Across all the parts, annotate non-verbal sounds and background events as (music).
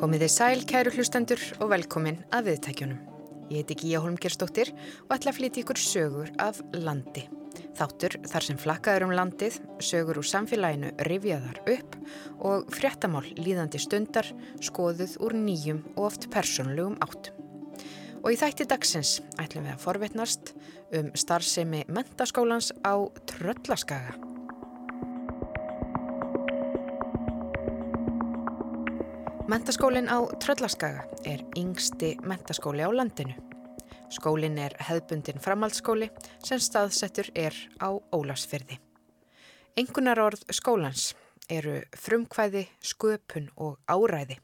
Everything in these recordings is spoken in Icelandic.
Komið þið sæl, kæru hlustendur og velkomin að viðtækjunum. Ég heiti Gíja Holmgerstóttir og ætla að flytja ykkur sögur af landi. Þáttur þar sem flakkaður um landið, sögur úr samfélaginu rifjaðar upp og fréttamál líðandi stundar skoðuð úr nýjum og oft persónulegum áttum. Og í þætti dagsins ætlum við að forvitnast um starfsemi mentaskólans á Tröllaskaga. Mentaskólinn á Tröllaskaga er yngsti mentaskóli á landinu. Skólinn er hefðbundin framhaldsskóli sem staðsettur er á Ólarsfyrði. Engunar orð skólans eru frumkvæði, sköpun og áræði.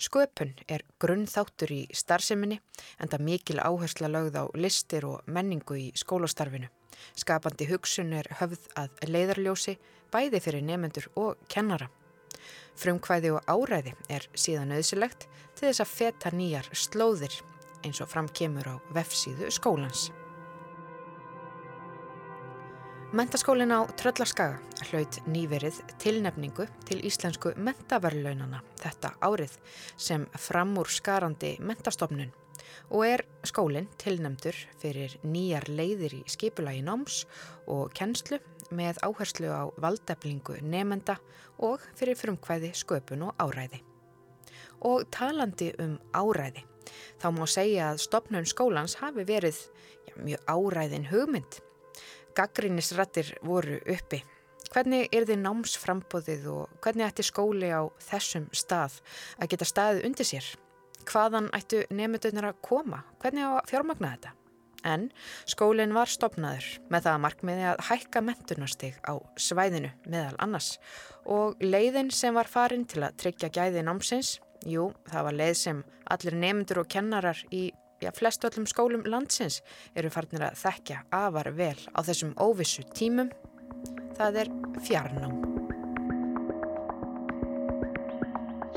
Sköpun er grunnþáttur í starfseminni en það mikil áhersla lögð á listir og menningu í skólastarfinu. Skapandi hugsun er höfð að leiðarljósi bæði fyrir nefendur og kennara. Frumkvæði og áræði er síðan auðsilegt til þess að feta nýjar slóðir eins og framkemur á vefsíðu skólans. Mentaskólin á Tröllaskaga hlaut nýverið tilnefningu til íslensku mentaverlaunana þetta árið sem framúr skarandi mentastofnun og er skólinn tilnefndur fyrir nýjar leiðir í skipulagi náms og kennslu með áherslu á valdeflingu nefenda og fyrir frumkvæði sköpun og áræði. Og talandi um áræði, þá má segja að stopnun skólans hafi verið já, mjög áræðin hugmynd. Gaggrínisrættir voru uppi. Hvernig er þið námsframbóðið og hvernig ætti skóli á þessum stað að geta staðið undir sér? Hvaðan ættu nefndunir að koma? Hvernig á að fjármagna þetta? En skólinn var stopnaður með það að markmiði að hækka mentunastig á svæðinu meðal annars og leiðin sem var farin til að tryggja gæði námsins, jú, það var leið sem allir nefndur og kennarar í já, flest öllum skólum landsins eru farinir að þekkja afar vel á þessum óvissu tímum. Það er fjarnám.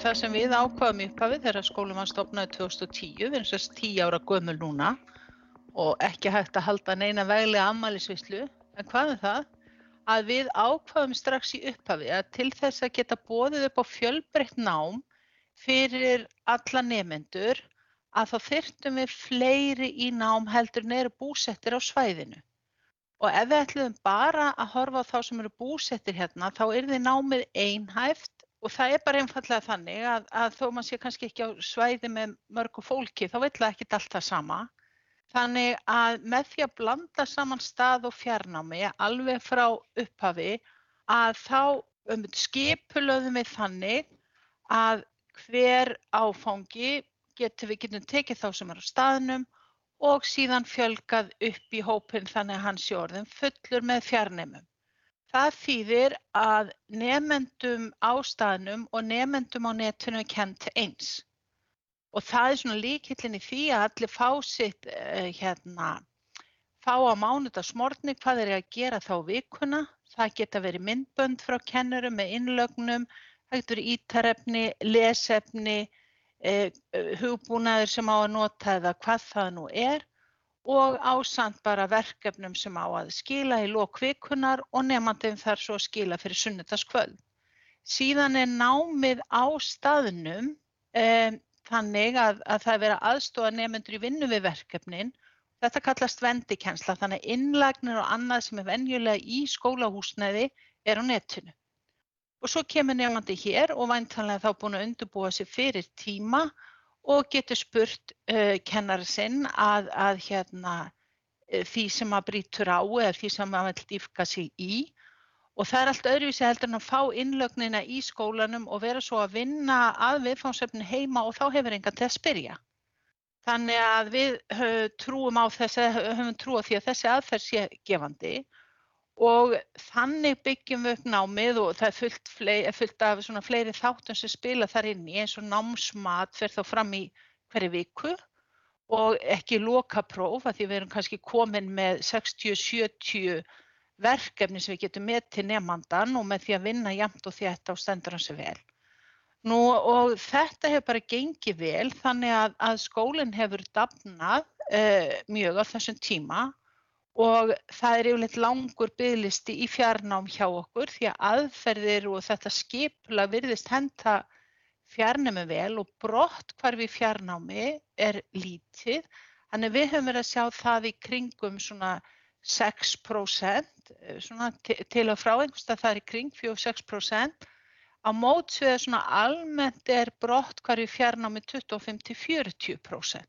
Það sem við ákvaðum upphafið þegar skólum var stopnaði 2010, við erum sérst 10 ára gömul núna, og ekki hægt að halda neina veglega ammælisvislu en hvað er það? Að við ákvaðum strax í upphafi að til þess að geta bóðið upp á fjölbreytt nám fyrir alla nefendur að þá þyrtum við fleiri í nám heldur neyru búsettir á svæðinu. Og ef við ætlum bara að horfa á þá sem eru búsettir hérna þá er þið námið einhæft og það er bara einfallega þannig að, að þó maður sé kannski ekki á svæði með mörgu fólki þá vill það ekki allt það sama. Þannig að með því að blanda saman stað og fjarnámi alveg frá upphafi að þá um, skipulöðum við þannig að hver áfangi getur við getum tekið þá sem er á staðnum og síðan fjölgað upp í hópin þannig að hans jórðum fullur með fjarnemum. Það þýðir að nefendum á staðnum og nefendum á netinu er kent eins og það er svona líkillin í því að allir fá sitt uh, hérna, fá á mánudagsmorni hvað er að gera þá vikuna. Það geta verið myndbönd frá kennurum með innlögnum, það getur ítarefni, lesefni, uh, hugbúnaður sem á að nota eða hvað það nú er og ásand bara verkefnum sem á að skila í lókvikunar og nefnandum þar svo að skila fyrir sunnudagskvöld. Síðan er námið á staðnum um, þannig að, að það er verið aðstofa nefnendur í vinnu við verkefnin. Þetta kallast vendikensla, þannig að innlagnir og annað sem er venjulega í skólahúsnæði er á netinu. Og svo kemur nefnandi hér og væntanlega þá búin að undurbúa sig fyrir tíma og getur spurt uh, kennar sinn að, að hérna, uh, því sem að brítur á eða því sem að vil dýfka sig í Og það er allt öðruvísi heldur en að fá innlögnina í skólanum og vera svo að vinna að viðfáðsefni heima og þá hefur engan til að spyrja. Þannig að við trúum á þessi, höfum trú á því að þessi aðferð sé gefandi og þannig byggjum við upp námið og það er fullt, flei, fullt af fleiri þáttum sem spila þar inn í eins og námsmat fyrir þá fram í hverju viku og ekki loka próf að því við erum kannski komin með 60-70 verkefni sem við getum með til nefnandan og með því að vinna jæmt og þétt á stendur hansi vel. Nú og þetta hefur bara gengið vel þannig að, að skólinn hefur dafnað uh, mjög á þessum tíma og það er yfirleitt langur bygglisti í fjarnám hjá okkur því að aðferðir og þetta skipla virðist henda fjarnemi vel og brott hvar við fjarnámi er lítið. Þannig við höfum verið að sjá það í kringum svona 6% eh, svona til og frá einhversta það er í kring 4-6% á mótsviða svona almennt er brott við fjarnámi 25-40%.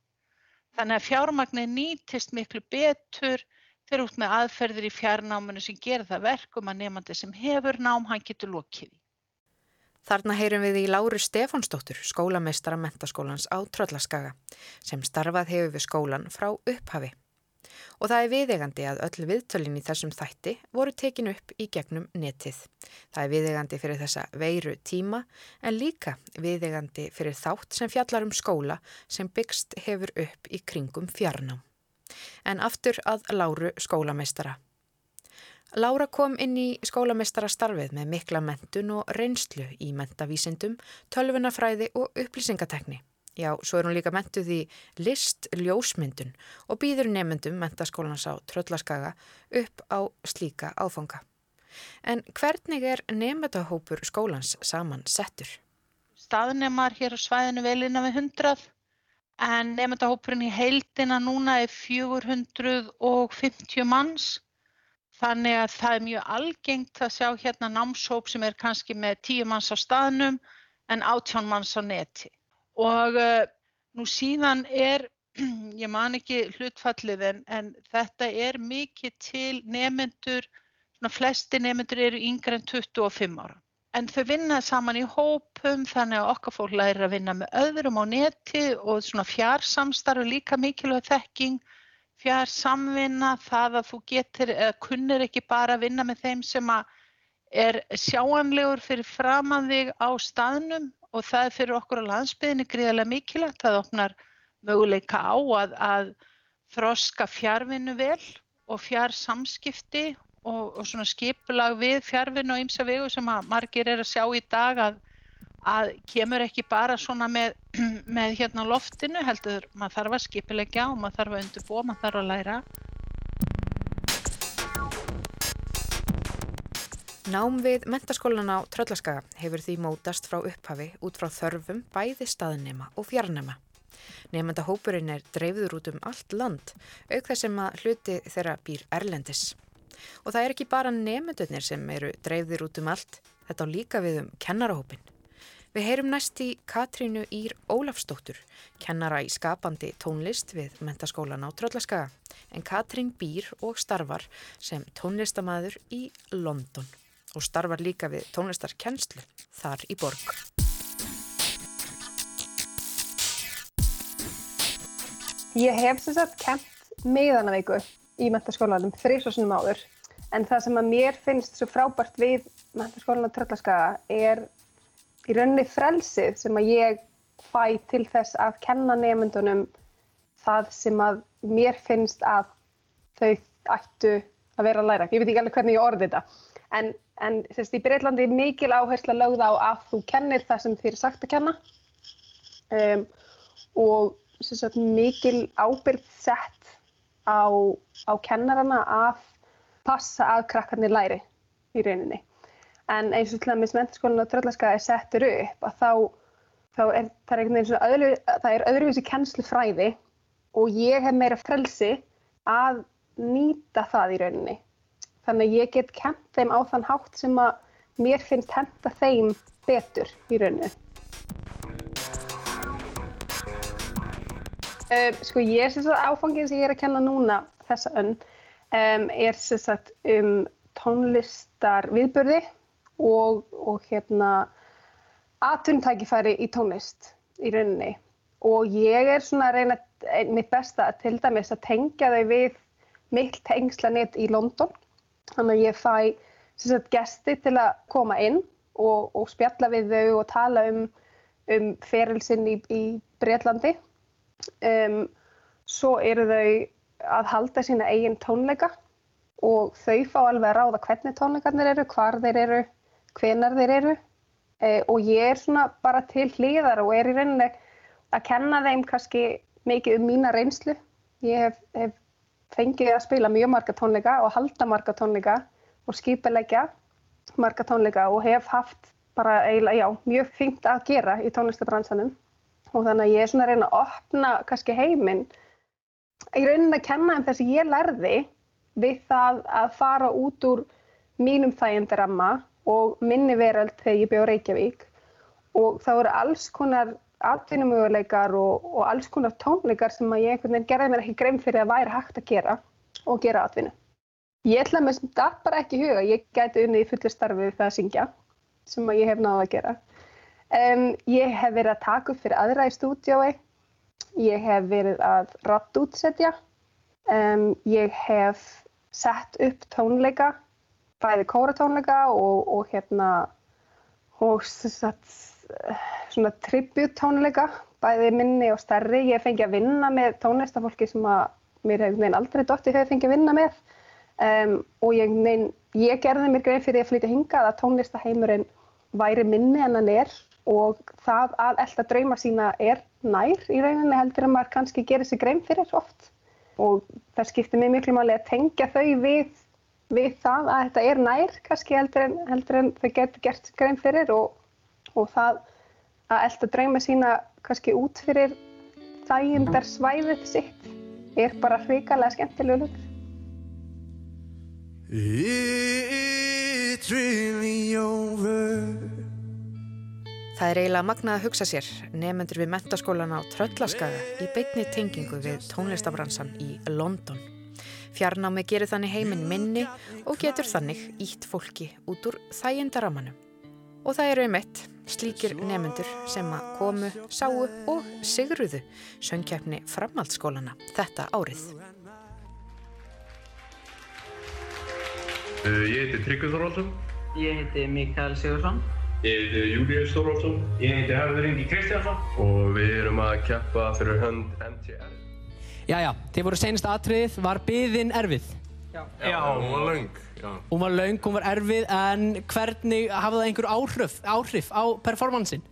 Þannig að fjármagnir nýtist miklu betur þegar út með aðferðir í fjarnáminu sem gerir það verkum að nefandi sem hefur nám hann getur lokið í. Þarna heyrum við í Láru Stefánsdóttur, skólameistara mentaskólans á Tröllaskaga, sem starfað hefur við skólan frá upphafi. Og það er viðegandi að öll viðtölin í þessum þætti voru tekin upp í gegnum netið. Það er viðegandi fyrir þessa veiru tíma en líka viðegandi fyrir þátt sem fjallar um skóla sem byggst hefur upp í kringum fjarnám. En aftur að Láru skólameistara. Lára kom inn í skólamestarastarfið með mikla mentun og reynslu í mentavísindum, tölvunafræði og upplýsingatekni. Já, svo er hún líka mentuð í list ljósmyndun og býður nefnendum mentaskólans á Tröllaskaga upp á slíka áfanga. En hvernig er nefndahópur skólans saman settur? Staðnemar hér á svæðinu velina við hundrað en nefndahópurinn í heildina núna er 450 manns Þannig að það er mjög algengt að sjá hérna námshóp sem er kannski með tíu manns á staðnum en átján manns á neti. Og uh, nú síðan er, (clears throat) ég man ekki hlutfallið en, en þetta er mikið til nefnendur, svona flesti nefnendur eru yngre en 25 ára. En þau vinna saman í hópum þannig að okkar fólk lærir að vinna með öðrum á neti og svona fjársamstarfi líka mikilvæg þekking fjár samvinna, það að þú getur kunnir ekki bara að vinna með þeim sem er sjáanlegur fyrir framann þig á staðnum og það er fyrir okkur á landsbyðinni gríðarlega mikilvægt. Það opnar möguleika á að, að þroska fjárvinnu vel og fjár samskipti og, og svona skipulag við fjárvinnu og ymsa vegu sem að margir er að sjá í dag að að kemur ekki bara svona með, (clears throat) með hérna loftinu heldur maður þarf að skipilegja og maður þarf að undirbúa, maður þarf að læra. Nám við mentaskólan á Tröllaskaga hefur því mótast frá upphafi út frá þörfum bæði staðnema og fjarnema. Nefnda hópurinn er dreifður út um allt land, auk þess sem að hluti þeirra býr Erlendis. Og það er ekki bara nefndunir sem eru dreifðir út um allt, þetta á líka við um kennarahópin. Við heyrum næst í Katrínu Ír Ólafsdóttur, kennara í skapandi tónlist við mentaskólan á Tröllaskaga, en Katrín býr og starfar sem tónlistamæður í London og starfar líka við tónlistarkennslu þar í borg. Ég hef sem sagt kent meðanavíku í mentaskólanum þrísvarsunum áður en það sem að mér finnst svo frábært við mentaskólan á Tröllaskaga er í rauninni frelsið sem að ég fæ til þess að kenna nefndunum það sem að mér finnst að þau ættu að vera að læra. Ég veit ekki alveg hvernig ég orði þetta. En, en sérst, í Breitlandi er mikil áherslu að lögða á að þú kennir það sem þér er sagt að kenna um, og sérst, mikil ábyrgð sett á, á kennarana að passa að krakkarnir læri í rauninni en eins og til dæmis mentaskólinn á Tröllaskaga er settur upp að þá, þá er það er, öðru, það er öðruvísi kennslufræði og ég hef meira frelsi að nýta það í rauninni. Þannig að ég get kent þeim á þann hátt sem að mér finnst henda þeim betur í rauninni. Um, sko ég er sérstaklega áfangið sem ég er að kenna núna þessa önn um, er sérstaklega um tónlistar viðbörði og, og hérna atvinnutækifæri í tónlist í rauninni og ég er svona að reyna mitt besta að til dæmis að tengja þau við mitt tengslanett í London þannig að ég fæ sagt, gesti til að koma inn og, og spjalla við þau og tala um, um ferilsinn í, í Breitlandi um, svo eru þau að halda sína eigin tónleika og þau fá alveg að ráða hvernig tónleikarnir eru, hvar þeir eru hvenar þeir eru e, og ég er svona bara til hlýðar og er í rauninni að kenna þeim kannski mikið um mína reynslu. Ég hef, hef fengið að spila mjög marga tónleika og halda marga tónleika og skipilegja marga tónleika og hef haft bara eiginlega, já, mjög fínt að gera í tónlistabransanum og þannig að ég er svona að reyna að opna kannski heiminn í rauninni að kenna um þess að ég lærði við það að fara út úr mínum þægindaramma og minni veröld þegar ég bjóð Reykjavík. Og það voru alls konar atvinnumöguleikar og, og alls konar tónleikar sem að ég einhvern veginn gerði mér ekki grein fyrir að væri hægt að gera og gera atvinnu. Ég ætla með sem það bara ekki huga, ég gæti unnið í fullu starfi það að syngja sem að ég hef náða að gera. Um, ég hef verið að taka upp fyrir aðra í stúdiói, ég hef verið að ratt útsetja, um, ég hef sett upp tónleika, bæði kóratónleika og, og hérna og satt, svona tributtónleika, bæði minni og stærri. Ég fengi að vinna með tónlistafólki sem að mér hefur aldrei dótti hefur fengið að vinna með um, og ég, nein, ég gerði mér grein fyrir að flytja hingað að tónlistaheimurinn væri minni en hann er og það að elda drauma sína er nær í rauninni heldur að maður kannski gerir sér grein fyrir oft og það skiptir mig miklu máli að tengja þau við, við það að þetta er nær kannski heldur en, heldur en þau getur gert grein fyrir og, og það að elda drauma sína kannski út fyrir þægindar svæðið sitt er bara hrikalega skemmtilegu hlutur. It's really over Það er eiginlega magnað að hugsa sér nefnendur við mentaskólan á Tröllaskaga í beitni tengingu við tónlistabransan í London. Fjarnámi gerir þannig heiminn minni og getur þannig ítt fólki út úr þægindaramanum. Og það eru um eitt slíkir nefnendur sem að komu, sáu og sigruðu söngkeppni framhaldsskólana þetta árið. Uh, ég heiti Tryggvi Þorvaldsson. Ég heiti Mikael Sigursson. Ég heiti Július Þorvaldsson. Ég heiti Hörður Ingi Kristjánsson. Og við erum að keppa fyrir hönd MTR. Jæja, þið voru senast aðtriðið. Var byðin erfið? Já. Já, hún var laung. Já. Hún var laung, hún var erfið, en hvernig hafði það einhver áhrif, áhrif á performansin?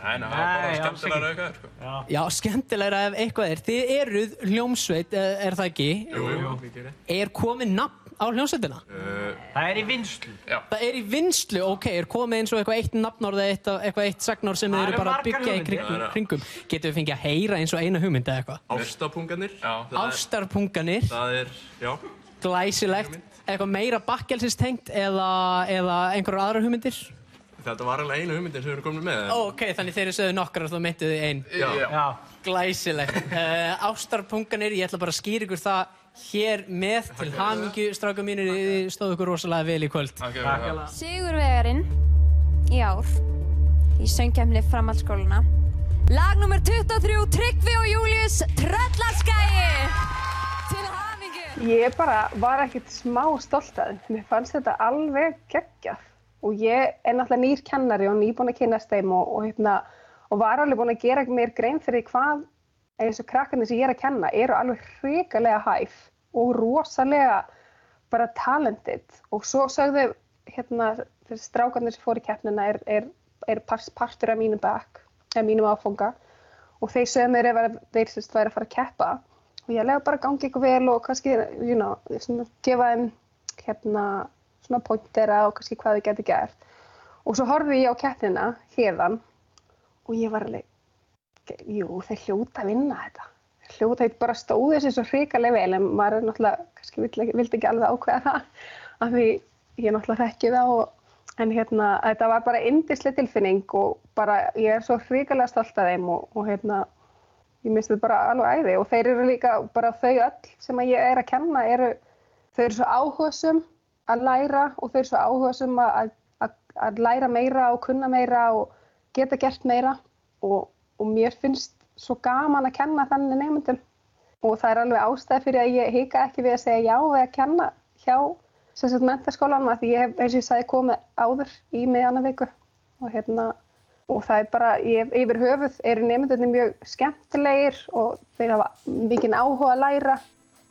Nei, það var bara skemmtilegra eitthvað, sko. Já, Já skemmtilegra ef eitthvað er. Þið eruð hljómsveit, eh, er það ekki? Jú, jú, við gerum. Er komið nafn á hljómsveitina? Uh, það er í vinslu. Já. Það er í vinslu, ok, er komið eins og eitthvað eitt nafnórð eða eitthvað, eitt sagnórð sem þið eru bara að byggja í kringum, kringum. Getur við fengið að heyra eins og eina hugmynd eða eitthvað? Ástarpunganir. Ástarpunganir. Það er, já. Glæsilegt. Eitthvað meira bakkelsist eða, eða einhverjar aðra hugmyndir? Þetta var alveg einu hugmyndin sem við erum komin með. Ó, ok, þannig þeir eru sögðu nokkar og þú mynduðu einn. Já. Já. Glæsilegt. (laughs) Uh, ástarpunganir, ég ætla bara að skýra ykkur það hér með til hamingju stráka mínir, þið stóðu ykkur rosalega vel í kvöld. Sigurvegarinn í ár í söngkemni framhaldsskóluna. Lag nr. 23, Tryggvi og Július Tröllarskæi. Ég bara var ekkert smá stolt að þeim. Mér fannst þetta alveg geggjað. Og ég er náttúrulega nýr kennari og nýbúin að kynast þeim og, og, hérna, og var alveg búin að gera mér grein fyrir hvað eins og krakkarnir sem ég er að kenna eru alveg hrikalega hæf og rosalega bara talented. Og svo sögðu hérna þessi strákarnir sem fór í keppnina er, er, er partur af mínum back, af mínum áfunga og þeir sögðu mér ef þeir sérst væri að fara að keppa og ég lega bara gangi ykkur vel og kannski, you know, gefa þeim hérna svona pointera og kannski hvað þið getur gert. Og svo horfið ég á keppnina hérðan og ég var alveg, jú þeir hljóta að vinna þetta. Þeir hljóta að bara stóði þessi svo hrikalega vel en maður náttúrulega, kannski vildi vildi ekki alveg ákveða það af því ég náttúrulega þekki það og en hérna þetta var bara indislega tilfinning og bara ég er svo hrikalega stolt af þeim og, og hérna ég minnst þetta bara alveg æði og þeir eru líka bara þau öll sem ég er að kenna eru, þau eru svo áhugasum að læra og þau eru svo áhuga sem að, að, að læra meira og kunna meira og geta gert meira. Og, og mér finnst svo gaman að kenna þannig nefndum og það er alveg ástæði fyrir að ég hika ekki við að segja já við að kenna hjá sérstaklega mentaskólanum að ég hef, eins og ég sagði, komið áður í meðanna viku. Og hérna og það er bara, yfir höfuð eru nefndunni mjög skemmtilegir og þeir hafa mikið áhuga að læra.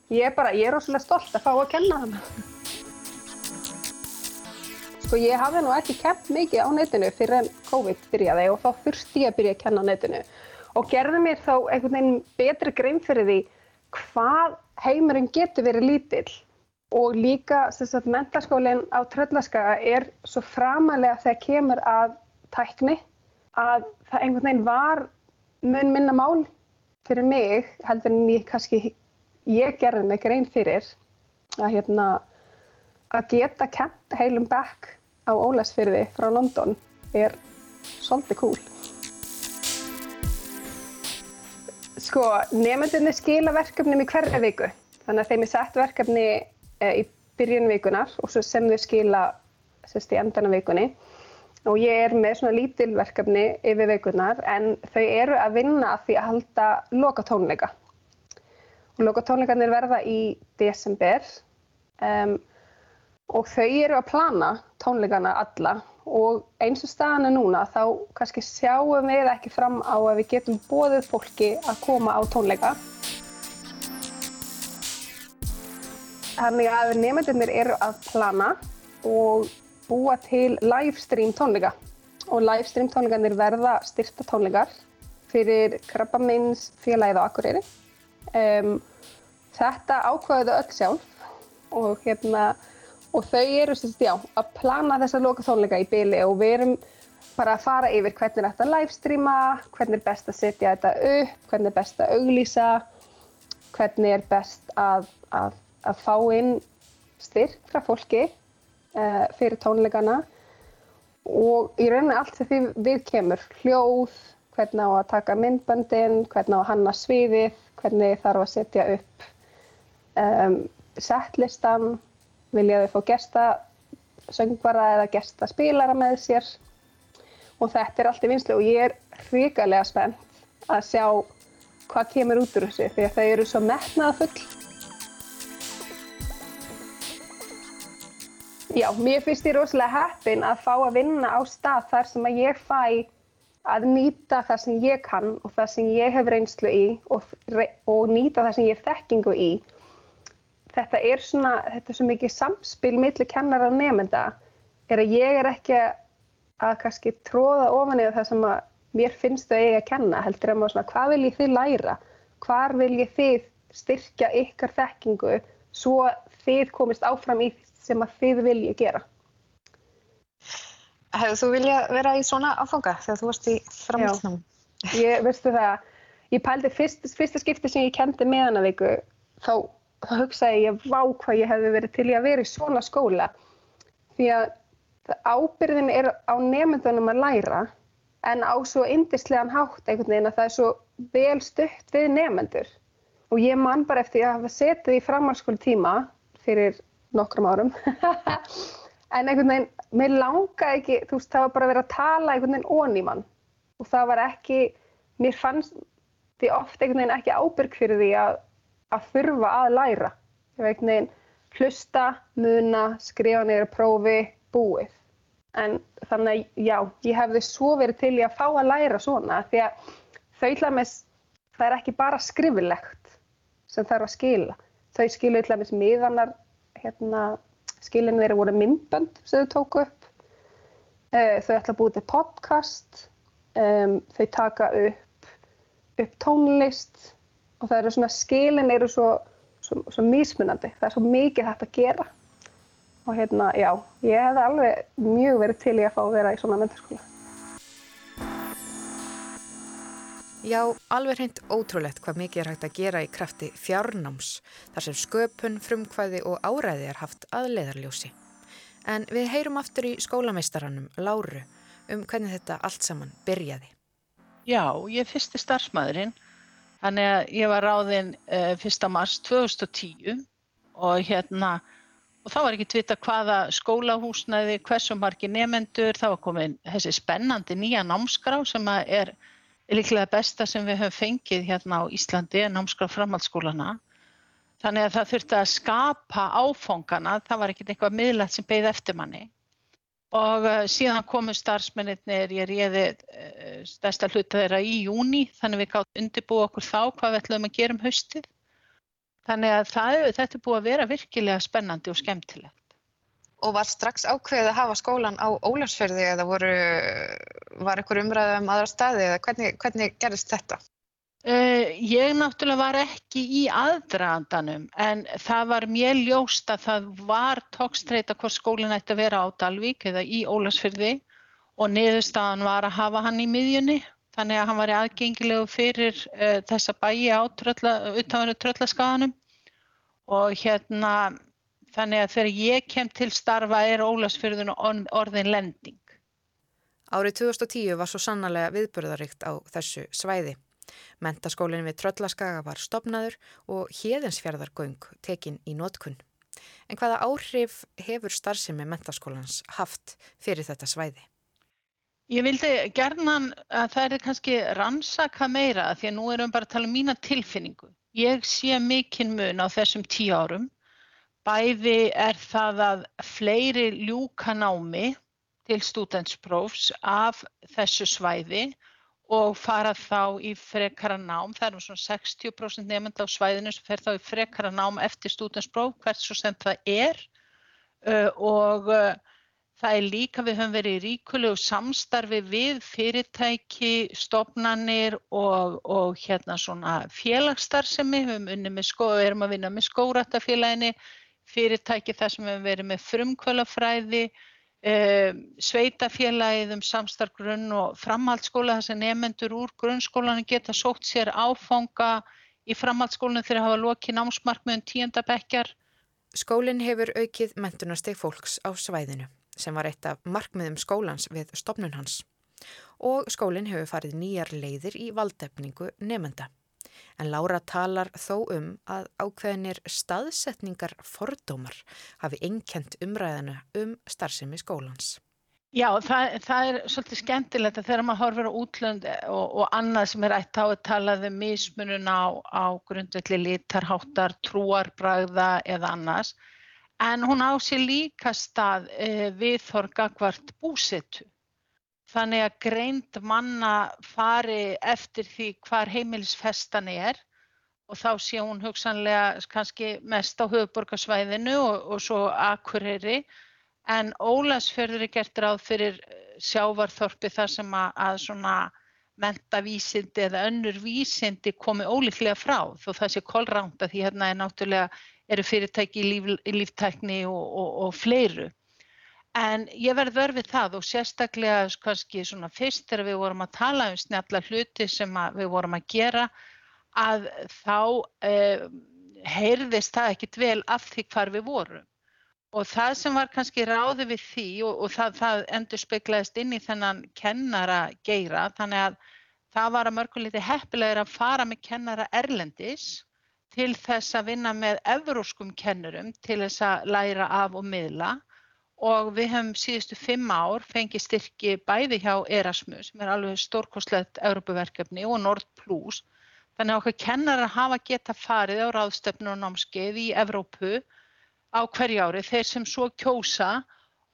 Ég er bara, ég er rosalega stolt að fá að kenna þannig Sko ég hafði nú ekki kempt mikið á netinu fyrir en COVID byrjaði og þá þurfti ég að byrja að kenna á netinu. Og gerði mér þá einhvern veginn betri grein fyrir því hvað heimurinn getur verið lítill. Og líka sagt, mentaskólinn á Tröllaskaga er svo framalega þegar kemur að tækni að það einhvern veginn var mun minna mál fyrir mig heldur en ég kannski ég gerði mig grein fyrir að hérna að geta kent heilum bekk á Ólasfyrði frá London er svolítið cool. Sko, nefndinni skila verkefnum í hverja viku. Þannig að þeim er sett verkefni e, í byrjun vikunar og svo sem þau skila sérst, í endan af vikunni. Og ég er með svona lítil verkefni yfir vikunar en þau eru að vinna að því að halda lokatónleika. Og lokatónleikarnir verða í desember um, og þau eru að plana tónleikana alla og eins og staðan er núna þá kannski sjáum við ekki fram á að við getum bóðið fólki að koma á tónleika. Þannig að nefndunir eru að plana og búa til livestream tónleika og livestream tónleikanir verða styrta tónleikar fyrir Krabbamins félagið á Akureyri. Um, þetta ákvaðuðu öll sjálf og hérna og þau eru sérst, já, að plana þessa loka tónleika í byli og við erum bara að fara yfir hvernig er þetta að livestreama, hvernig er best að setja þetta upp, hvernig er best að auglýsa, hvernig er best að, að, að fá inn styrk frá fólki uh, fyrir tónleikana og í rauninni allt sem því við kemur, hljóð, hvernig á að taka myndböndin, hvernig á að hanna sviðið, hvernig þarf að setja upp um, setlistan, vilja þau fá gesta söngvara eða gesta spilara með sér og þetta er allt í vinslu og ég er hrikalega spennt að sjá hvað kemur út úr þessu því að þau eru svo metnaða full. Já, mér finnst ég rosalega heppin að fá að vinna á stað þar sem að ég fæ að nýta það sem ég kann og það sem ég hef reynslu í og, og nýta það sem ég hef þekkingu í. Þetta er svona, þetta er svo mikið samspil millir kennara og nefnda er að ég er ekki að kannski tróða ofan eða það sem að mér finnst þau eigi að kenna heldur en maður svona hvað vil ég þið læra? Hvar vil ég þið styrkja ykkar þekkingu svo þið komist áfram í sem að þið vilja gera? Hefur þú vilja vera í svona áfanga þegar þú varst í framhaldsnám? Ég veistu það, ég pældi fyrst, fyrsta skipti sem ég kendi meðanavíku þá þá hugsaði ég vá hvað ég hefði verið til í að vera í svona skóla. Því að ábyrðin er á nefndunum að læra en á svo indislegan hátt einhvern veginn að það er svo vel stutt við nefnendur og ég man bara eftir að hafa setið í framhalskóli tíma fyrir nokkrum árum (laughs) en einhvern veginn, mér langaði ekki þú veist, það var bara að vera að tala einhvern veginn ón í mann og það var ekki mér fannst því oft einhvern veginn ekki ábyrg fyrir því að að þurfa að læra. Ég veit neginn hlusta, muna, skrifa neyra prófi, búið. En þannig að já, ég hefði svo verið til í að fá að læra svona því að þau hlamis, það er ekki bara skrifilegt sem þarf að skila. Þau skilu hlamis miðanar, hérna, skilin þeirra voru myndbönd sem þau tóku upp. Eh, þau ætla að búið til podcast, um, þau taka upp, upp tónlist, og það eru svona skilin eru svo, svo, svo mísmunandi, það er svo mikið hægt að gera og hérna, já, ég hef alveg mjög verið til í að fá að vera í svona mentarskóla. Já, alveg hreint ótrúlegt hvað mikið er hægt að gera í krafti fjárnáms, þar sem sköpun, frumkvæði og áræði er haft að leðarljósi. En við heyrum aftur í skólameistaranum, Láru, um hvernig þetta allt saman byrjaði. Já, ég er fyrsti starfsmæðurinn Þannig að ég var ráðinn uh, 1. mars 2010 og hérna og þá var ekki tvita hvaða skólahúsnaði, hversu margi nefendur, þá var komin þessi spennandi nýja námskrá sem er líklega besta sem við höfum fengið hérna á Íslandi, námskrá framhaldsskólana. Þannig að það þurfti að skapa áfóngana, það var ekkert eitthvað miðlægt sem beigði eftir manni og uh, síðan komu starfsmennir, ég réði uh, stærsta hluta þeirra í júni þannig við gátt undirbúið okkur þá hvað við ætlum að gera um haustið. Þannig að það, þetta er búið að vera virkilega spennandi og skemmtilegt. Og var strax ákveðið að hafa skólan á Ólarsferði eða voru, var ykkur umræðið um aðra staði eða hvernig, hvernig gerist þetta? Uh, ég náttúrulega var ekki í aðdraðandanum en það var mér ljóst að það var tókstreita hvort skólinn ætti að vera á Dalvík eða í Ólasfyrði og niðurstaðan var að hafa hann í miðjunni þannig að hann var aðgengilegu fyrir uh, þessa bæi á trölla, utanverðu tröllaskaganum og hérna þannig að þegar ég kem til starfa er Ólasfjörðun orðin lending. Árið 2010 var svo sannlega viðbörðaríkt á þessu svæði. Mentaskólinn við Tröllaskaga var stopnaður og hérðinsfjörðargöng tekinn í nótkunn. En hvaða áhrif hefur starfsemi mentaskólans haft fyrir þetta svæði? Ég vildi gerðan að það er kannski rannsaka meira því að nú erum við bara að tala um mína tilfinningu. Ég sé mikinn mun á þessum tíu árum. Bæði er það að fleiri ljúka námi til stúdentsprófs af þessu svæði og fara þá í frekara nám. Það eru svona 60% nefnd á svæðinu sem fer þá í frekara nám eftir stúdentspróf, hvert svo sem það er. Og Það er líka, við höfum verið í ríkulegu samstarfi við fyrirtæki, stofnanir og, og hérna svona félagsstarfsemi, við höfum unni með skó, við erum að vinna með skóratafélagini, fyrirtæki þar sem við höfum verið með frumkvölafræði, eh, sveitafélagið um samstarfgrunn og framhaldsskóla þar sem nefnendur úr grunnskólanum geta sótt sér áfanga í framhaldsskólanum þegar hafa lokið námsmarkmiðum tíundabekkjar. Skólinn hefur aukið mentunarsteg fólks á svæðinu sem var eitt af markmiðum skólans við stopnun hans. Og skólinn hefur farið nýjar leiðir í valdefningu nefnda. En Laura talar þó um að ákveðinir staðsetningar fordómar hafi einkent umræðinu um starfsemi skólans. Já, það, það er svolítið skemmtilegt að þegar maður horfir á útlönd og, og annað sem er ætt á að talaði um mismununa á, á grundvelli litarháttar, trúarbræða eða annars en hún á sér líka stað eh, viðþorgagvart búsetu. Þannig að greind manna fari eftir því hvar heimilisfestan er og þá sé hún hugsanlega kannski mest á höfuborgarsvæðinu og, og svo Akureyri en Ólasfjörður er gert ráð fyrir sjávarþorpi þar sem að, að svona mentavísindi eða önnur vísindi komi ólíklega frá þó það sé kolránda því hérna er náttúrulega eru fyrirtæki í, líf, líftækni og, og, og fleiru. En ég verð verfið það og sérstaklega kannski svona fyrst þegar við vorum að tala um snjalla hluti sem við vorum að gera að þá eh, heyrðist það ekkit vel af því hvar við vorum. Og það sem var kannski ráði við því og, og það, það endur speiklaðist inn í þennan kennara geira þannig að það var að mörguleiti heppilegir að fara með kennara erlendis til þess að vinna með evróskum kennurum til þess að læra af og miðla og við hefum síðustu fimm ár fengið styrki bæði hjá Erasmus sem er alveg stórkoslegt Európaverkefni og Nord Plus. Þannig að okkur kennarar hafa geta farið á ráðstöfnu og námskeið í Evrópu á hverju ári þeir sem svo kjósa.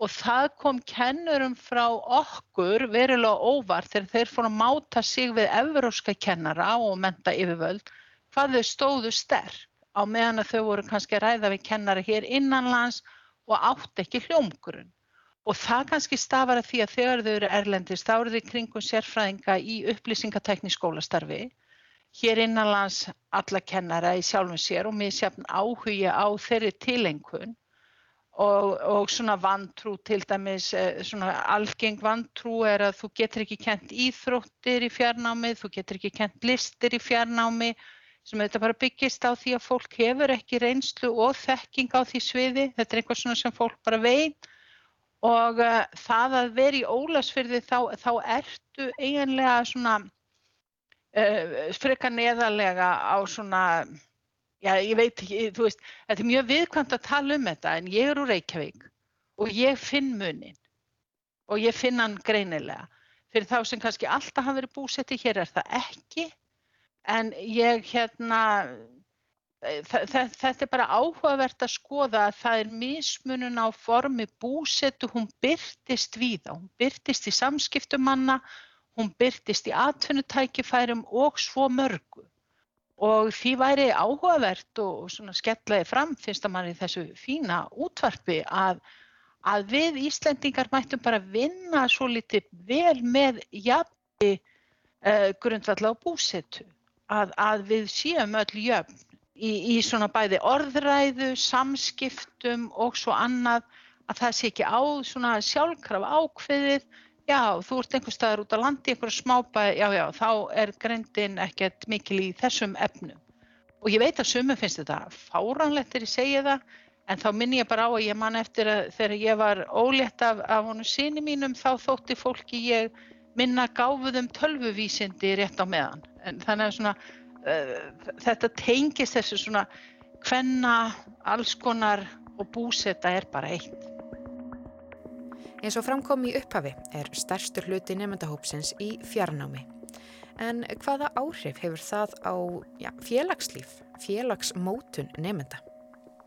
Og það kom kennurum frá okkur verulega óvart þegar þeir fór að máta sig við evróska kennara og menta yfirvöld hvað þau stóðu sterk á meðan að þau voru kannski ræða við kennara hér innanlands og átt ekki hljómgrunn. Og það kannski stafar að því að þegar þau eru erlendist, þá eru þau kringum sérfræðinga í upplýsingatekni skólastarfi, hér innanlands alla kennara í sjálfum sér og mér sérfn áhugja á þeirri tilengun og, og svona vantrú til dæmis, eh, svona algeng vantrú er að þú getur ekki kent íþróttir í fjarnámi, þú getur ekki kent listir í fjarnámi sem þetta bara byggist á því að fólk hefur ekki reynslu og þekking á því sviði. Þetta er eitthvað svona sem fólk bara veit og uh, það að vera í ólasfyrði þá, þá ertu eiginlega svona uh, freka neðarlega á svona, já ég veit ekki, þú veist, þetta er mjög viðkvæmt að tala um þetta en ég er úr Reykjavík og ég finn munin og ég finn hann greinilega. Fyrir þá sem kannski alltaf hafa verið búsetti, hér er það ekki en ég hérna þetta er bara áhugavert að skoða að það er mismunun á formi búsetu, hún byrtist víða, hún byrtist í samskiptumanna, hún byrtist í atvinnutækifærum og svo mörgu. Og því væri áhugavert og svona skellaði fram finnst að mann í þessu fína útvarpi að, að við Íslendingar mættum bara vinna svo litið vel með jafni uh, grundvall á búsetu að, að við séum öll jöfn í, í svona bæði orðræðu, samskiptum og svo annað að það sé ekki á svona sjálfkraf ákveðið já, þú ert einhver staðar út á landi, einhver smábæ, já, já, þá er greindin ekkert mikil í þessum efnum. Og ég veit að sumum finnst þetta fáránlegt þegar ég segi það, en þá minn ég bara á að ég man eftir að þegar ég var ólétt af, af honum síni mínum, þá þótti fólki ég minna gáfuðum tölvuvísindi rétt á meðan. En þannig að svona, uh, þetta tengist þessu svona hvenna, alls konar og búseta er bara eitt. Eins og framkom í upphafi er stærstur hluti nefndahópsins í fjarnámi. En hvaða áhrif hefur það á já, félagslíf, félagsmótun nefnda?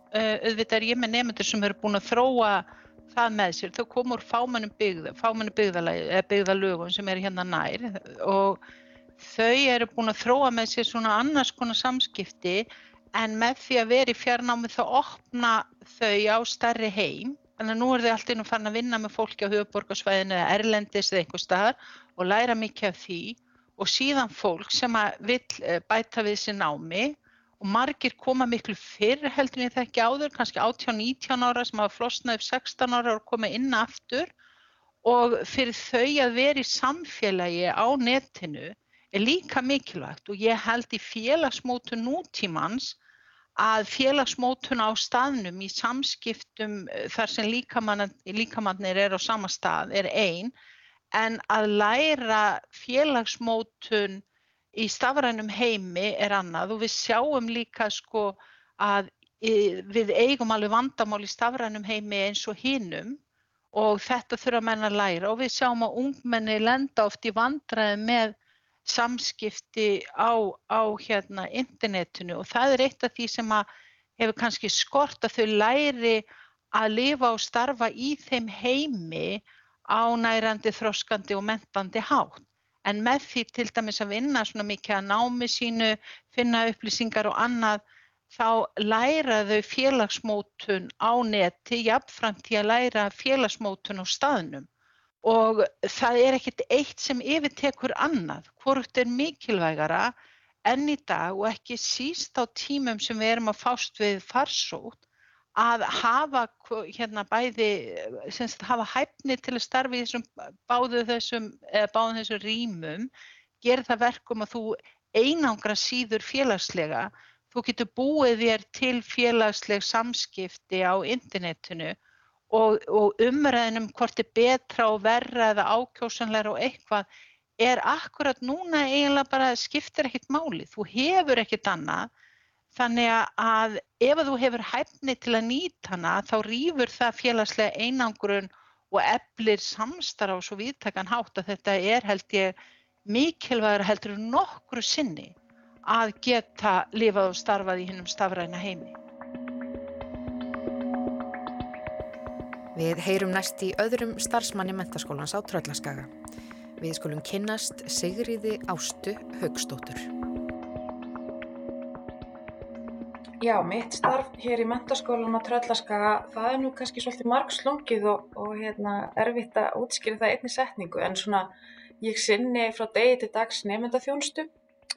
Uh, auðvitað er ég með nefndur sem eru búin að þróa það með sér. Þau kom úr fámannum byggða, fámannu byggðalögum sem eru hérna nær og þau eru búin að þróa með sér svona annars konar samskipti en með því að vera í fjarnámi þá opna þau á starri heim Þannig að nú er þau alltaf inn og fann að vinna með fólki á höfuborgarsvæðinu eða erlendis eða einhver staðar og læra mikið af því og síðan fólk sem vil eh, bæta við sér námi og margir koma miklu fyrr heldur en ég þekki áður, kannski 18-19 ára sem hafa flosnað upp 16 ára og koma inn aftur. Og fyrir þau að vera í samfélagi á netinu er líka mikilvægt. Og ég held í félagsmótu nútímans að félagsmótun á staðnum í samskiptum eh, þar sem líkamannir er á sama stað er einn en að læra félagsmótun í stafrænum heimi er annað og við sjáum líka sko að við eigum alveg vandamál í stafrænum heimi eins og hinnum og þetta þurfa menn að læra og við sjáum að ungmenni lenda oft í vandræði með samskipti á, á hérna internetinu og það er eitt af því sem að hefur kannski skort að þau læri að lifa og starfa í þeim heimi ánærandi, þroskandi og mentandi hátt. En með því til dæmis að vinna svona mikið að námi sínu, finna upplýsingar og annað, þá læra þau félagsmótun á neti, jafnframt til að læra félagsmótun á staðnum. Og það er ekkert eitt sem yfirtekur annað, hvort er mikilvægara enn í dag og ekki síst á tímum sem við erum að fást við farsótt að hafa hérna bæði, semst hafa hæfni til að starfi þessum báðu þessum, báðu þessum rýmum, gera það verkum að þú einangra síður félagslega, þú getur búið þér til félagsleg samskipti á internetinu og, og umræðinum hvort er betra og verra eða ákjósanleira og eitthvað er akkurat núna eiginlega bara skiptir ekkert máli. Þú hefur ekkert annað þannig að ef þú hefur hæfni til að nýta hana þá rýfur það félagslega einangrun og eflir samstarf á svo viðtakan hátt að þetta er held ég mikilvægur heldur nokkru sinni að geta lifað og starfað í hinnum stafræna heimi. Við heyrum næst í öðrum starfsmanni mentaskólans á Tröllaskaga. Við skulum kynnast Sigriði Ástu Högstóttur. Já, mitt starf hér í mentaskólan á Tröllaskaga, það er nú kannski svolítið margslungið og, og hérna, erfitt að útskýra það einni setningu en svona ég sinni frá degi til dags nefndaþjónstu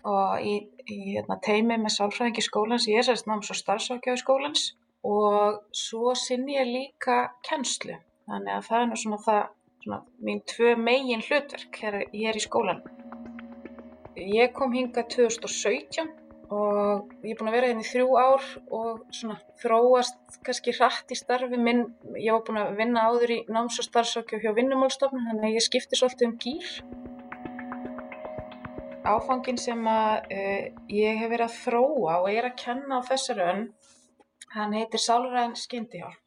og í, í hérna, teimi með sálfræðingi skólans, ég er sérst náms og starfsákjáði skólans og svo sinni ég líka kennslu. Þannig að það er nú svona það svona mín tvö megin hlutverk hér, hér í skólan ég kom hinga 2017 og ég er búin að vera hérna í þrjú ár og svona þróast kannski hratt í starfi. Minn ég var búin að vinna áður í náms- og starfsókju hjá vinnumálstofnun þannig að ég skipti svolítið um gýr áfangin sem að uh, ég hef verið að þróa og er að kenna á þessari önn Hann heitir Sálræn skyndihjálp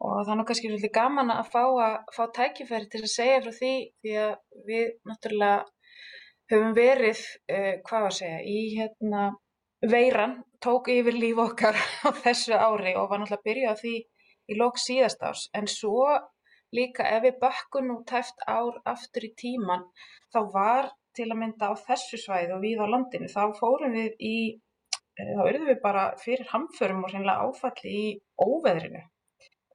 og er nú kannski svolítið gaman að fá, að fá tækifæri til að segja frá því því að við náttúrulega höfum verið, uh, hvað var að segja, í hérna veiran, tók yfir líf okkar (laughs) á þessu ári og var náttúrulega að byrja á því í lók síðast árs. En svo líka ef við bakkum nú tæft ár aftur í tíman þá var til að mynda á þessu svæði og við á landinu þá fórum við í Eh, þá erum við bara fyrir hamförum og hreinlega áfalli í óveðrinu.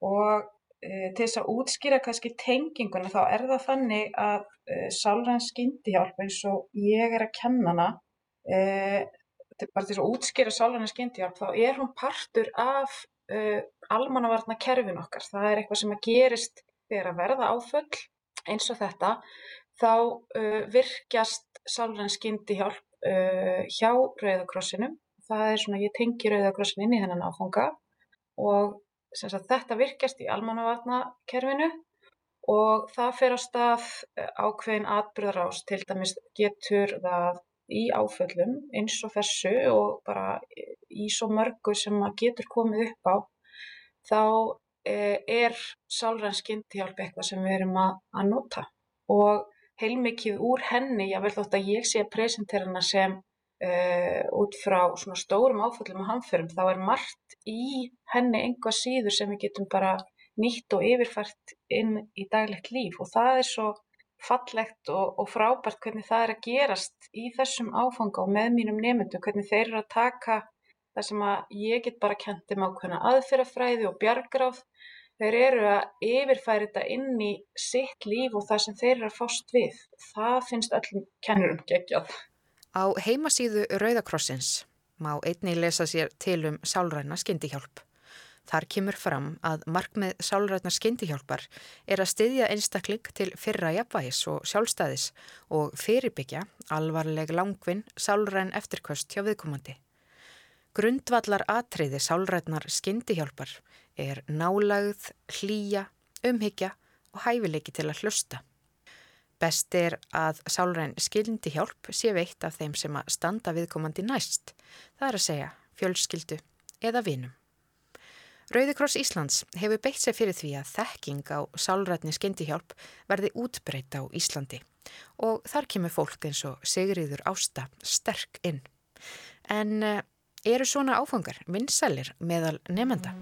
Og til þess að útskýra kannski tenginguna þá er það þannig að e, sálræn skyndihjálp eins og ég er að kenna hana e, bara til þess að útskýra sálræn skyndihjálp þá er hún partur af almannavarna kerfin okkar það er eitthvað sem að gerist þegar að verða áföll eins og þetta, þá uh, virkjast sálræn skyndihjálp uh, hjá Rauðakrossinum. Það er svona, ég tengi Rauðakrossin inn í þennan áfanga og sagt, þetta virkjast í almannavarnakerfinu og það fer á stað ákveðin atbyrðarás, til dæmis getur það í áföllum eins og þessu og bara í svo mörgu sem getur komið upp á, þá er sálræn skyndihjálp eitthvað sem við erum að, að nota. Og heilmikið úr henni, ég vel þótt að ég sé að presentera hana sem uh, út frá svona stórum áföllum og hamförum, þá er margt í henni einhvað síður sem við getum bara nýtt og yfirfært inn í daglegt líf og það er svo fallegt og, og frábært hvernig það er að gerast í þessum áfanga og með mínum nefndu, hvernig þeir eru að taka það sem að ég get bara kentið með ákveðna aðferðafræði og bjargráð þeir eru að yfirfæri þetta inn í sitt líf og það sem þeir eru að fást við. Það finnst öllum kennurum geggjað. Á heimasíðu Rauðakrossins má einni lesa sér til um sálræna skyndihjálp. Þar kemur fram að markmið sálrætnar skyndihjálpar er að styðja einstakling til fyrra jafnvægis og sjálfstæðis og fyrirbyggja alvarleg langvinn sálræn eftirkvöst hjá viðkomandi. Grundvallar atriði sálrætnar skyndihjálpar er nálagð, hlýja, umhyggja og hæfileiki til að hlusta. Best er að sálræn skyndihjálp sé veitt af þeim sem að standa viðkomandi næst, það er að segja fjölskyldu eða vinum. Rauðikross Íslands hefur beitt sér fyrir því að þekking á sálrætni skyndihjálp verði útbreyta á Íslandi og þar kemur fólk eins og Sigriður Ásta sterk inn. En eh, Eru svona áfangar vinsælir meðal nefnda?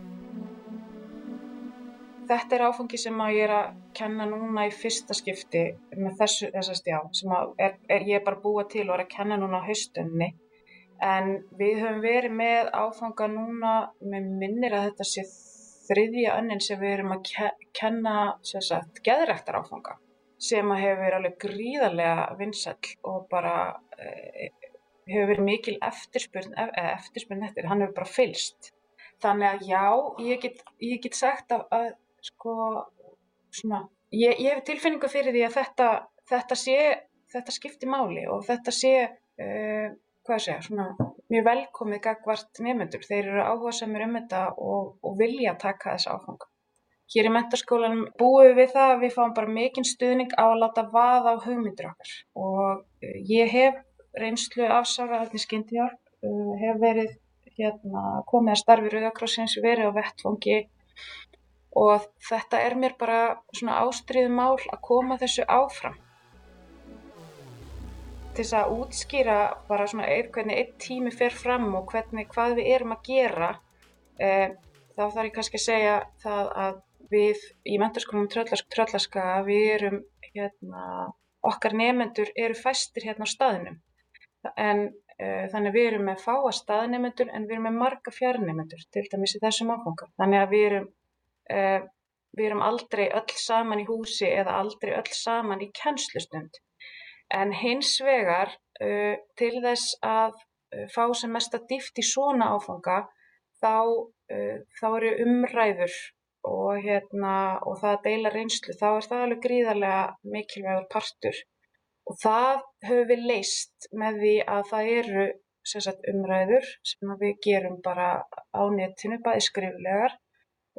Þetta er áfangi sem ég er að kenna núna í fyrsta skipti með þessu, þessast já, sem er, er, ég er bara búa til og er að kenna núna á haustunni. En við höfum verið með áfanga núna, með minnir að þetta sé þriðja önnin sem við erum að kenna, sagt, geðræktar áfanga sem að hefur verið alveg gríðarlega vinsæl og bara e, hefur verið mikil eftirspurn, eftirspurn eftir, hann hefur bara fylst. Þannig að já, ég get, ég get sagt að, að sko, svona, ég, ég hef tilfinningu fyrir því að þetta, þetta sé, þetta skipti máli og þetta sé, uh, hvað sé, svona mjög velkomið gagvart nefnendur. Þeir eru áhuga semur um þetta og, og vilja taka þess áfanga. Hér í mentarskólanum búum við það að við fáum bara mikinn stuðning á að láta vaða á hugmyndur okkar og ég hef reynslu af sáraðarni skyndihjálp, uh, hef verið hérna, komið að starfi Rauðakrossins, verið á vettfangi og þetta er mér bara svona ástriðum mál að koma þessu áfram. Til þess að útskýra bara svona hvernig einn tími fer fram og hvernig hvað við erum að gera, eh, þá þarf ég kannski að segja það að við í menturskólum Tröllaska, við erum hérna, okkar nefendur eru fæstir hérna á staðinum en uh, þannig við erum með fáa staðnefnendur en við erum með marga fjarnefnendur til dæmis í þessum áfanga. Þannig að við erum, uh, við erum aldrei öll saman í húsi eða aldrei öll saman í kennslustund. En hins vegar uh, til þess að fá sem mest að dýft í svona áfanga þá, þá eru umræður og, hérna, og það að deila reynslu, þá er það alveg gríðarlega mikilvægur partur Og það höfum við leist með því að það eru sagt, umræður sem við gerum bara á netinu, bæði skriflegar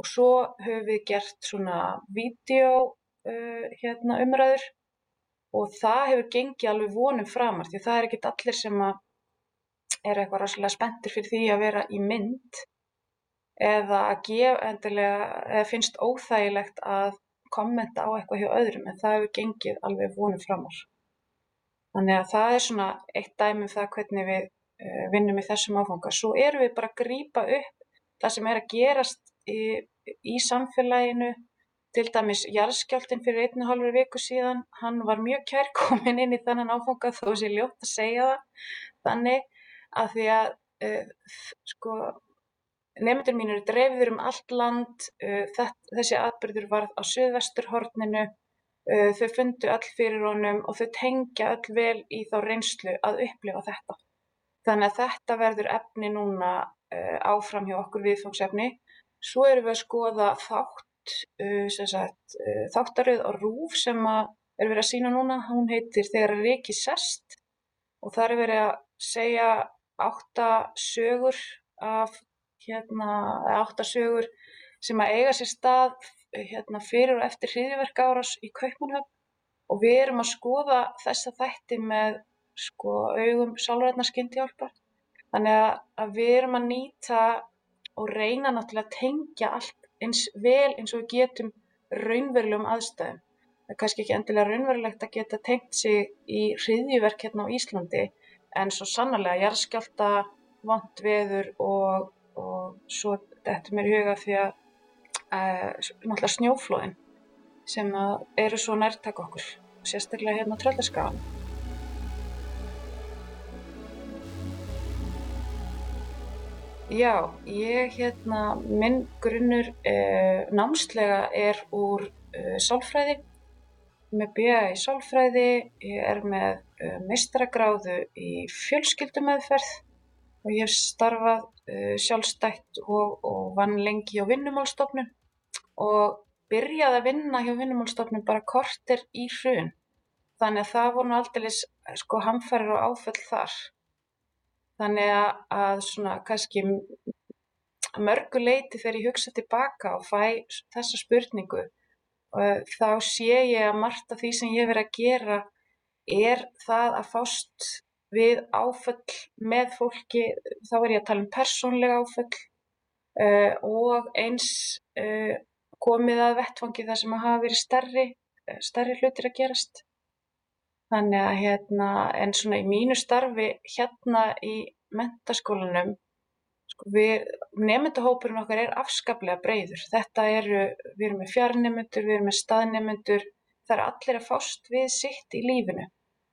og svo höfum við gert svona vídeo uh, hérna, umræður og það hefur gengið alveg vonum framar því það er ekkit allir sem að er eitthvað ráðslega spenntur fyrir því að vera í mynd eða að gefa endilega, eða finnst óþægilegt að kommenta á eitthvað hjá öðrum en það hefur gengið alveg vonum framar. Þannig að það er svona eitt dæmi um það hvernig við uh, vinnum í þessum áfanga. Svo erum við bara að grýpa upp það sem er að gerast í, samfélaginu. Til dæmis jarðskjáltinn fyrir einu hálfur viku síðan, hann var mjög kærkomin inn í þannan áfanga þó sé ljótt að segja það. Þannig að því að uh, sko, nefndur mín eru dreifður um allt land, uh, þess, þessi atbyrður var á söðvesturhorninu Uh, þau fundu all fyrir honum og þau tengja all vel í þá reynslu að upplifa þetta. Þannig að þetta verður efni núna áfram hjá okkur viðfangsefni. Svo erum við að skoða þátt uh, sagt, uh, þáttaröð á RÚF sem er verið að sína núna. Hún heitir Þegar Riki sest og það er verið að segja átta sögur af hérna, átta sögur sem að eiga sér stað hérna, fyrir og eftir hriðiverk árás í Kaupmannhöfn og við erum að skoða þessa þætti með sko, augum sálræðna skyndihjálpar. Þannig að við erum að nýta og reyna náttúrulega að tengja allt eins vel eins og við getum raunverulegum aðstæðum. Það er kannski ekki endilega raunverulegt að geta tengt sig í hriðjuverk hérna á Íslandi en svo sannarlega jarðskjálta, vant veður og, og svo þetta mér huga því að uh, náttúrulega snjóflóðin sem eru svo nærtak okkur, sérstaklega hérna á tröldarskagan. Já, ég hérna, minn grunnur uh, námslega er úr uh, sálfræði, með BA í sálfræði, ég er með uh, meistaragráðu í fjölskyldumeðferð og ég hef starfað sjálfstætt og, og vann lengi á vinnumálstofnun og byrjaði að vinna hjá vinnumálstofnun bara kortir í hrun. Þannig að það voru nú aldrei sko hamfærir og áföll þar. Þannig að, að svona kannski mörgu leiti þegar ég hugsa tilbaka og fæ þessa spurningu þá sé ég að margt af því sem ég verið að gera er það að fást við áföll með fólki, þá er ég að tala um persónlega áföll uh, og eins uh, komið að vettfangi þar sem að hafa verið stærri, eh, stærri hlutir að gerast. Þannig að hérna, en svona í mínu starfi hérna í mentaskólanum, sko við, nefndahópurinn okkar er afskaplega breyður. Þetta eru, við erum með fjarnemundur, við erum með staðnemundur, það er allir að fást við sitt í lífinu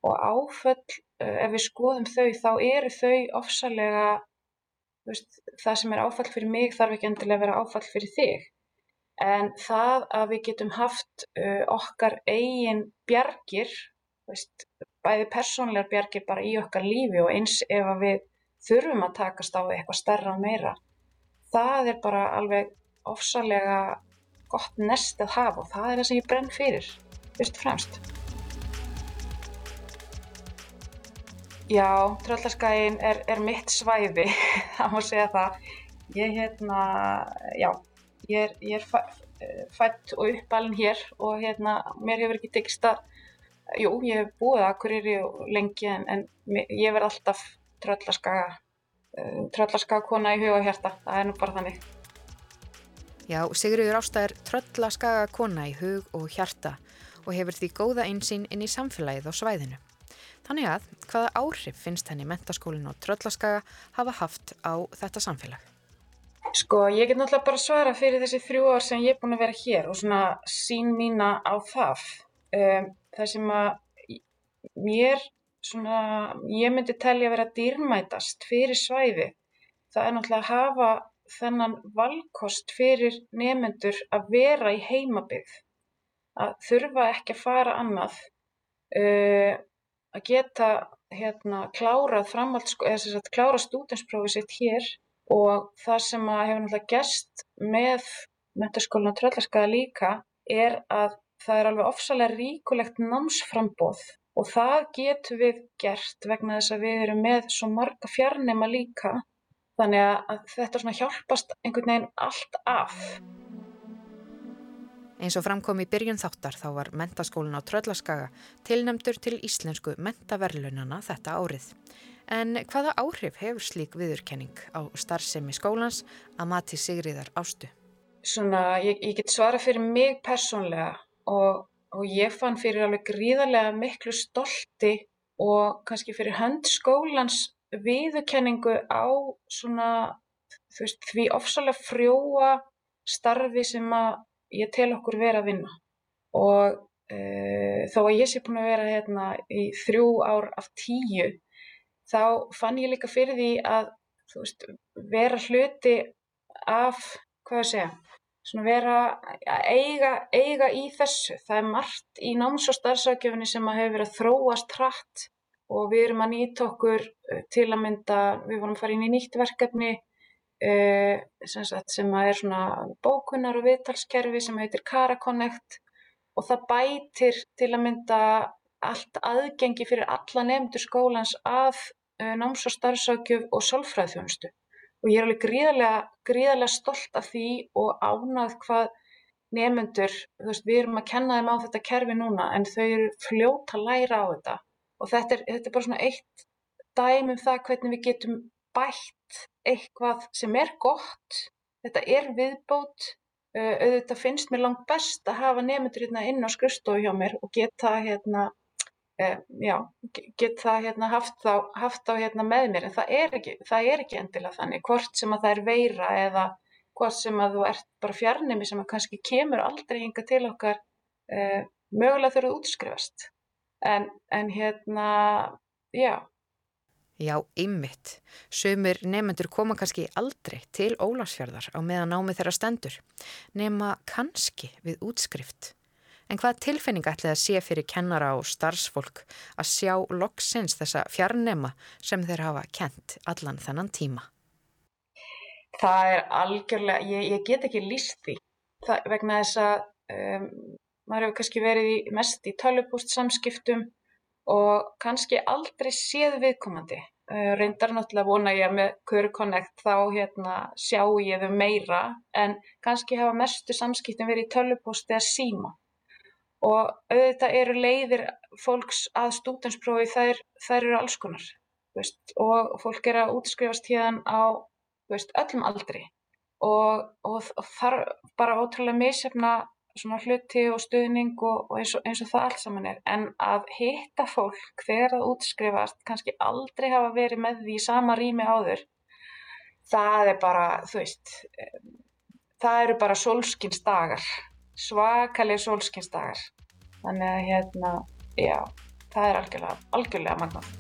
og áföll, eh, ef við skoðum þau, þá eru þau ofsalega, veist, það sem er áfall fyrir mig þarf ekki endilega að vera áfall fyrir þig en það að við getum haft uh, okkar eigin bjargir, veist, bæði persónlegar bjargir bara í okkar lífi og eins ef við þurfum að takast á eitthvað stærra og meira, það er bara alveg ofsalega gott nest að hafa og það er það sem ég brenn fyrir, fyrst og fremst. Já, tröllarskæin er, er mitt svæði, (laughs) það má segja það. Ég hérna, já, ég er, ég er eh, fætt og uppalinn hér og hérna mér hefur ekki tekist að, jú ég hef búið að Akureyri lengi en, en ég verð alltaf tröllaskaga, uh, tröllaskaga kona í huga og hjarta, það er nú bara þannig. Já, Sigriður Ásta er tröllaskaga kona í hug og hjarta og hefur því góða einsýn inn í samfélagið á svæðinu. Þannig að hvaða áhrif finnst henni mentaskólinn og tröllaskaga hafa haft á þetta samfélag? Sko, ég get náttúrulega bara svara fyrir þessi þrjú ár sem ég er búin að vera hér og svona sín mína á það. Um, það sem að mér, svona, ég myndi telja að vera dýrmætast fyrir svæði, það er náttúrulega að hafa þennan valkost fyrir nefnendur að vera í heimabið, að þurfa ekki að fara annað, uh, að geta hérna klárað klárað stúdensprófið sitt hér og það sem að hefur náttúrulega gerst með mentaskólinu og tröllarskaða líka er að það er alveg ofsalega ríkulegt námsframbóð og það getur við gert vegna þess að við erum með svo marga fjarnema líka þannig að þetta svona hjálpast einhvern veginn allt af. Eins og framkom í byrjun þáttar þá var mentaskólin á Tröllaskaga tilnemdur til íslensku mentaverlunana þetta árið. En hvaða áhrif hefur slík viðurkenning á starfsemi skólans að mati Sigriðar ástu? Svona, ég, ég get svara fyrir mig persónlega og, og ég fann fyrir alveg gríðarlega miklu stolti og kannski fyrir hönd skólans viðurkenningu á svona, veist, því ofsalega frjóa starfi sem að ég tel okkur vera að vinna. Og e, þó að ég sé búin að vera hérna í þrjú ár af tíu þá fann ég líka fyrir því að veist, vera hluti af, hvað ég segja, svona vera að eiga, eiga í þessu. Það er margt í náms- og starfsákjöfinni sem hefur verið að þróast hratt og við erum að nýta okkur eh, til að mynda, við vorum að fara inn í nýtt verkefni uh, sem, sagt, sem er svona bókunar og viðtalskerfi sem heitir Caraconnect og það bætir til að mynda allt aðgengi fyrir alla nefndur skólans af uh, náms- og starfsákjöf og sálfræðþjónustu. Og ég er alveg gríðarlega, gríðarlega stolt af því og ánað hvað nefnendur, þú veist, við erum að kenna þeim á þetta kerfi núna en þau eru fljóta að læra á þetta. Og þetta er, þetta er bara svona eitt dæmi um það hvernig við getum bætt eitthvað sem er gott, þetta er viðbót, auðvitað finnst mér langt best að hafa nefnendur hérna inn á skrifstofu hjá mér og geta hérna já, get það hérna, haft þá, haft þá hérna, með mér en það er, ekki, það er ekki endilega þannig hvort sem að það er veira eða hvort sem að þú ert bara fjarnimi sem að kannski kemur aldrei hinga til okkar eh, mögulega þurfuð útskrifast en, en hérna já Já, ymmit. Sumir nefnendur koma kannski aldrei til Ólarsfjörðar á meðan námið þeirra stendur nema kannski við útskrift. En hvað tilfinning ætlið að sé fyrir kennara og starfsfólk að sjá loksins þessa fjarnema sem þeir hafa kent allan þennan tíma? Það er algjörlega, ég, ég get ekki líst því það, vegna þess að um, maður hefur kannski verið í, mest í tölupúst samskiptum og kannski aldrei séð viðkomandi. Uh, reyndar náttúrulega vona ég með Curconnect þá hérna, sjá ég þau meira en kannski hafa mestu samskiptum verið í tölupúst eða síma og auðvitað eru leiðir fólks að stúdensprófi þær, þær eru alls konar veist, og fólk er að útskrifast hérna á veist, öllum aldri. Og, og, og þar bara ótrúlega misjafna svona hluti og stuðning og, og eins, eins og það allt saman er. En að hitta fólk þegar það útskrifast kannski aldrei hafa verið með því sama rými áður það er bara, þú veist það eru bara solskinsdagar svakaleg sólskinsdagar þannig að hérna, já það er algjörlega, algjörlega magnað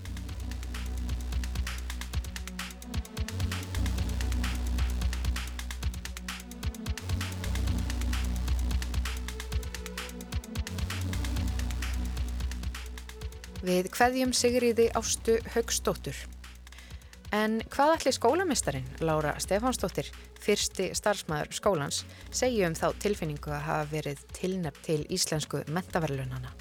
Við hveðjum Sigriði Ástu Haugstóttur. En hvað ætli skólamestarin, Laura Stefánsdóttir, fyrsti starfsmæður skólans, segja um þá tilfinningu að hafa verið tilnept til íslensku mentaverlunana?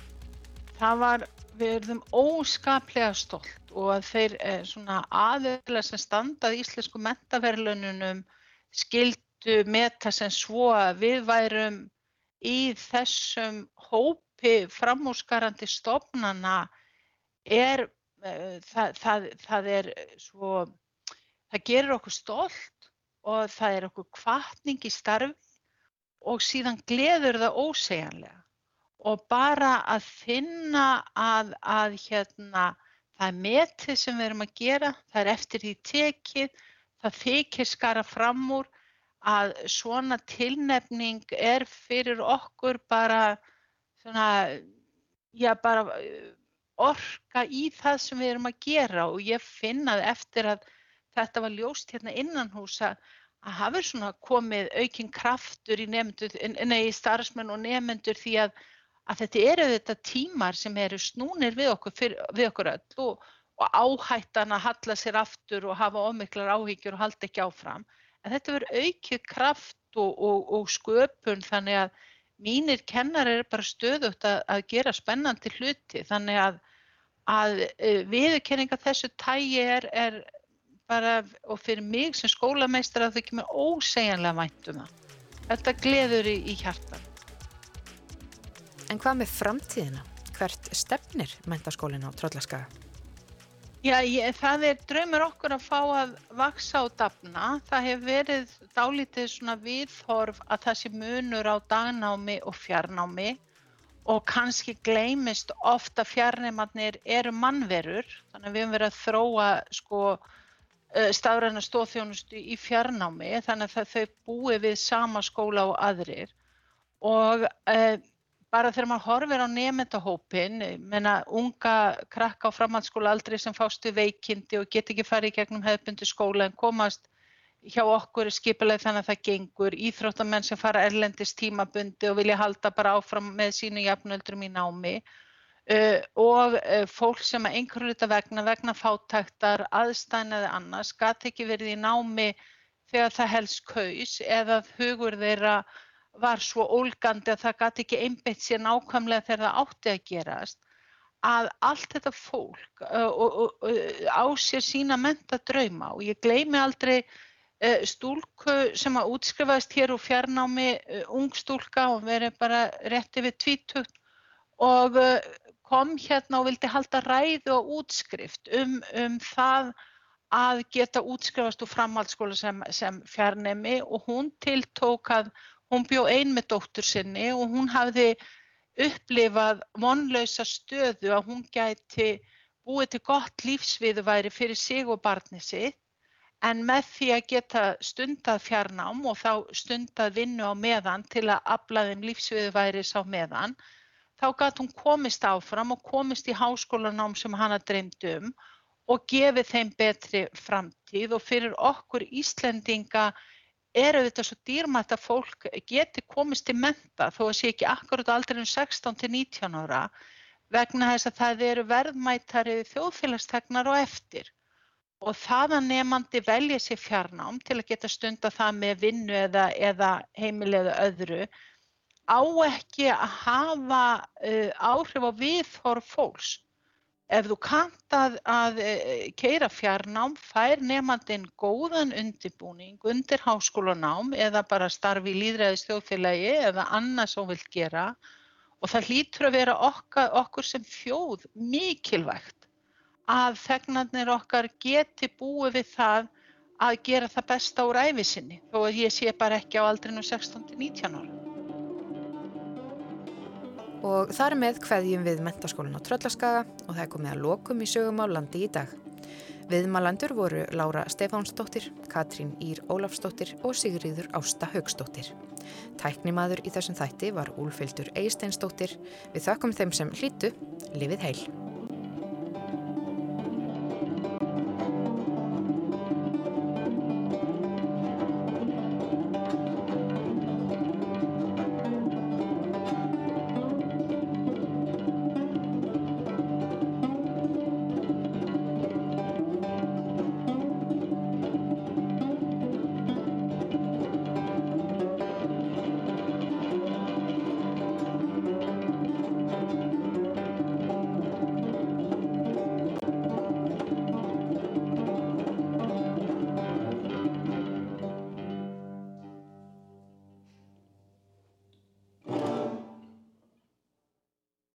Það var, við erum óskaplega stolt og að þeir eh, svona aðeins sem standað íslensku mentaverlununum skildu meta sem svo að við værum í þessum hópi framúsgarandi stofnana er það, það, það er svo það gerir okkur stolt og það er okkur kvartning í starfi og síðan gleður það ósegjanlega. Og bara að finna að, að hérna það er metið sem við erum að gera það er eftir því tekið það þykir skara fram úr að svona tilnefning er fyrir okkur bara svona já bara orka í það sem við erum að gera og ég finnaði eftir að þetta var ljóst hérna innan húsa að hafi svona komið aukinn kraftur í nefndur, nei í starfsmenn og nefndur því að, að þetta eru þetta tímar sem eru snúnir við okkur, fyrir, við okkur öll og, og áhættan að halla sér aftur og hafa ómiklar áhyggjur og halda ekki áfram. En þetta verður aukið kraft og, og, og sköpun þannig að mínir kennar eru bara stöðugt að, að gera spennandi hluti þannig að að uh, viðurkenninga þessu tægi er, er bara, og fyrir mig sem skólameistar að þau kemur ósegjanlega vænt um það. Þetta gleður í, í hjartan. En hvað með framtíðina? Hvert stefnir mentaskólinn á Tröllaskaga? Já, ég, það er draumur okkur að fá að vaksa og dafna. Það hefur verið dálítið svona viðhorf að það sé munur á dagnámi og fjarnámi og kannski gleymist ofta fjarnæmannir eru mannverur þannig að við höfum verið að þróa sko eh, stafræna stóðþjónustu í fjarnámi þannig að þau búi við sama skóla og aðrir. Og e, bara þegar maður horfir á nefndahópin, menna unga krakka á framhaldsskóla aldrei sem fástu veikindi og get ekki farið gegnum hefðbundi skóla en komast hjá okkur er skipuleg þannig að það gengur. Íþróttamenn sem fara erlendist tímabundi og vilja halda bara áfram með sínu jafnöldrum í námi. Uh, og uh, fólk sem að einhverju þetta vegna, vegna fátæktar, aðstæðin eða annars, gæti ekki verið í námi þegar það helst kaus eða hugur þeirra var svo ólgandi að það gæti ekki einbeitt sér nákvæmlega þegar það átti að gerast. Að allt þetta fólk uh, á sér sína menta drauma og ég gleymi aldrei stúlku sem að útskrifaðist hér úr fjarnámi, uh, ung stúlka og verið bara rétti við tvítugt og kom hérna og vildi halda ræðu og útskrift um, um það að geta útskrifast úr framhaldsskóla sem, sem fjarnemi og hún tiltók að hún bjó ein með dóttur sinni og hún hafði upplifað vonlausa stöðu að hún gæti búið til gott lífsviðværi fyrir sig og barni sitt en með því að geta stundað fjarnám og þá stundað vinnu á meðan til að afla þeim lífsviðværis á meðan þá gæti hún komist áfram og komist í háskólanám sem hana dreymt um og gefið þeim betri framtíð. Og fyrir okkur Íslendinga er auðvitað svo dýrmætt að fólk geti komist til menta þó að sé ekki akkurat aldrei um 16 til 19 ára vegna þess að það eru verðmættari þjóðfélagstegnar og eftir og það að nefandi velja sér fjarnám til að geta stunda það með vinnu eða, eða heimilega öðru. Á ekki að hafa uh, áhrif á viðhorf fólks. Ef þú kannt að, að eh, keira fjarnám fær nefnandinn góðan undirbúning undir háskólanám eða bara starfi í líðræðis þjóðfélagi eða annað sem vilt gera. Og það hlýtur að vera okkar, okkur sem þjóð mikilvægt að þegnarnir okkar geti búið við það að gera það besta úr æfisinni þó að ég sé bara ekki á aldrinu 16-19 ára. Og þar með hveðjum við mentaskólinn á Tröllaskaga og það er komið að lokum í sögum á landi í dag. Viðmalandur voru Lára Stefánsdóttir, Katrín Ír Ólafsdóttir og Sigriður Ásta Haugsdóttir. Tæknimaður í þessum þætti var Úlfildur Eisteinsdóttir. Við þakkum þeim sem hlýtu, lifið heil.